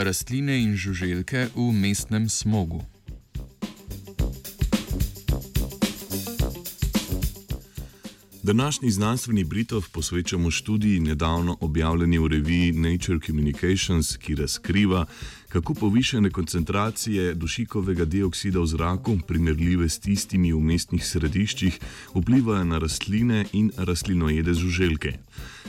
Rastline in žuželke v mestnem smogu. Današnji znanstveni Britov posvečamo študiji nedavno objavljeni v reviji Nature Communications, ki razkriva, kako povišene koncentracije dušikovega dioksida v zraku, primerljive s tistimi v mestnih središčih, vplivajo na rastline in rastlinojede žuželke.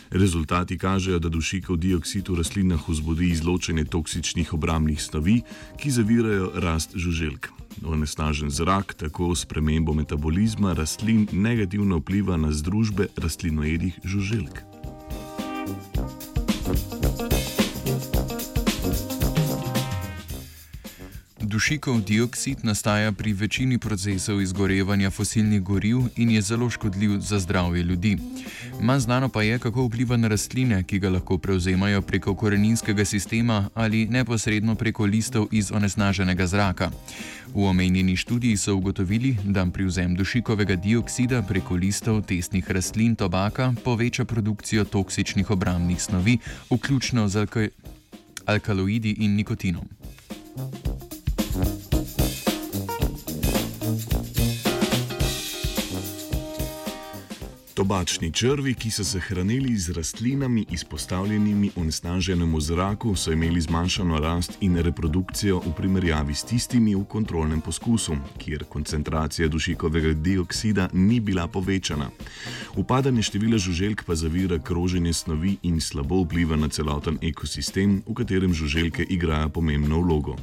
Rezultati kažejo, da dušikov dioksid v rastlinah vzbudi izločanje toksičnih obrambnih snovi, ki zavirajo rast žuželk. Onesnažen zrak tako s premembo metabolizma rastlin negativno vpliva na združbe rastlinojedih žuželk. Dušikov dioksid nastaja pri večini procesov izgorevanja fosilnih goriv in je zelo škodljiv za zdravje ljudi. Manj znano pa je, kako vpliva na rastline, ki ga lahko prevzemajo preko koreninskega sistema ali neposredno preko listov iz onesnaženega zraka. V omenjeni študiji so ugotovili, da privzem dušikovega dioksida preko listov testnih rastlin tobaka poveča produkcijo toksičnih obrambnih snovi, vključno z alkaloidi in nikotinom. Tobačni črvi, ki so se hranili z rastlinami izpostavljenimi onesnaženemu zraku, so imeli zmanjšano rast in reprodukcijo v primerjavi s tistimi v kontrolnem poskusu, kjer koncentracija dušikovega dioksida ni bila povečana. Upadanje števila žuželk pa zavira kroženje snovi in slabo vpliva na celoten ekosistem, v katerem žuželke igrajo pomembno vlogo.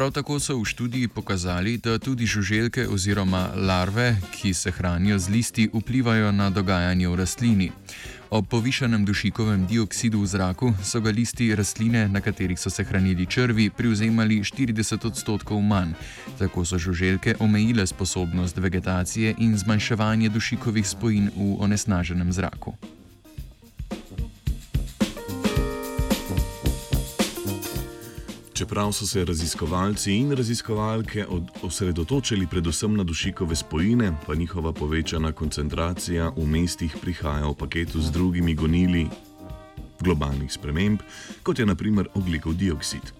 Prav tako so v študiji pokazali, da tudi žuželke oziroma larve, ki se hranijo z listi, vplivajo na dogajanje v rastlini. Ob povišanem dušikovem dioksidu v zraku so ga listi rastline, na katerih so se hranili črvi, privzemali 40 odstotkov manj. Tako so žuželke omejile sposobnost vegetacije in zmanjševanje dušikovih spojin v onesnaženem zraku. Čeprav so se raziskovalci in raziskovalke osredotočili predvsem na dušikove spojine, pa njihova povečana koncentracija v mestih prihaja v paketu z drugimi gonili globalnih sprememb, kot je naprimer oglikov dioksid.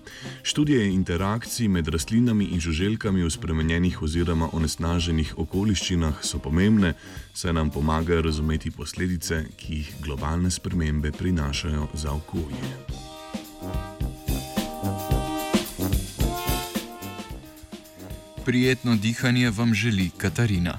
Študije interakcij med rastlinami in žuželkami v spremenjenih oziroma onesnaženih okoliščinah so pomembne, saj nam pomagajo razumeti posledice, ki jih globalne spremembe prinašajo za okolje. Prijetno dihanje vam želi Katarina.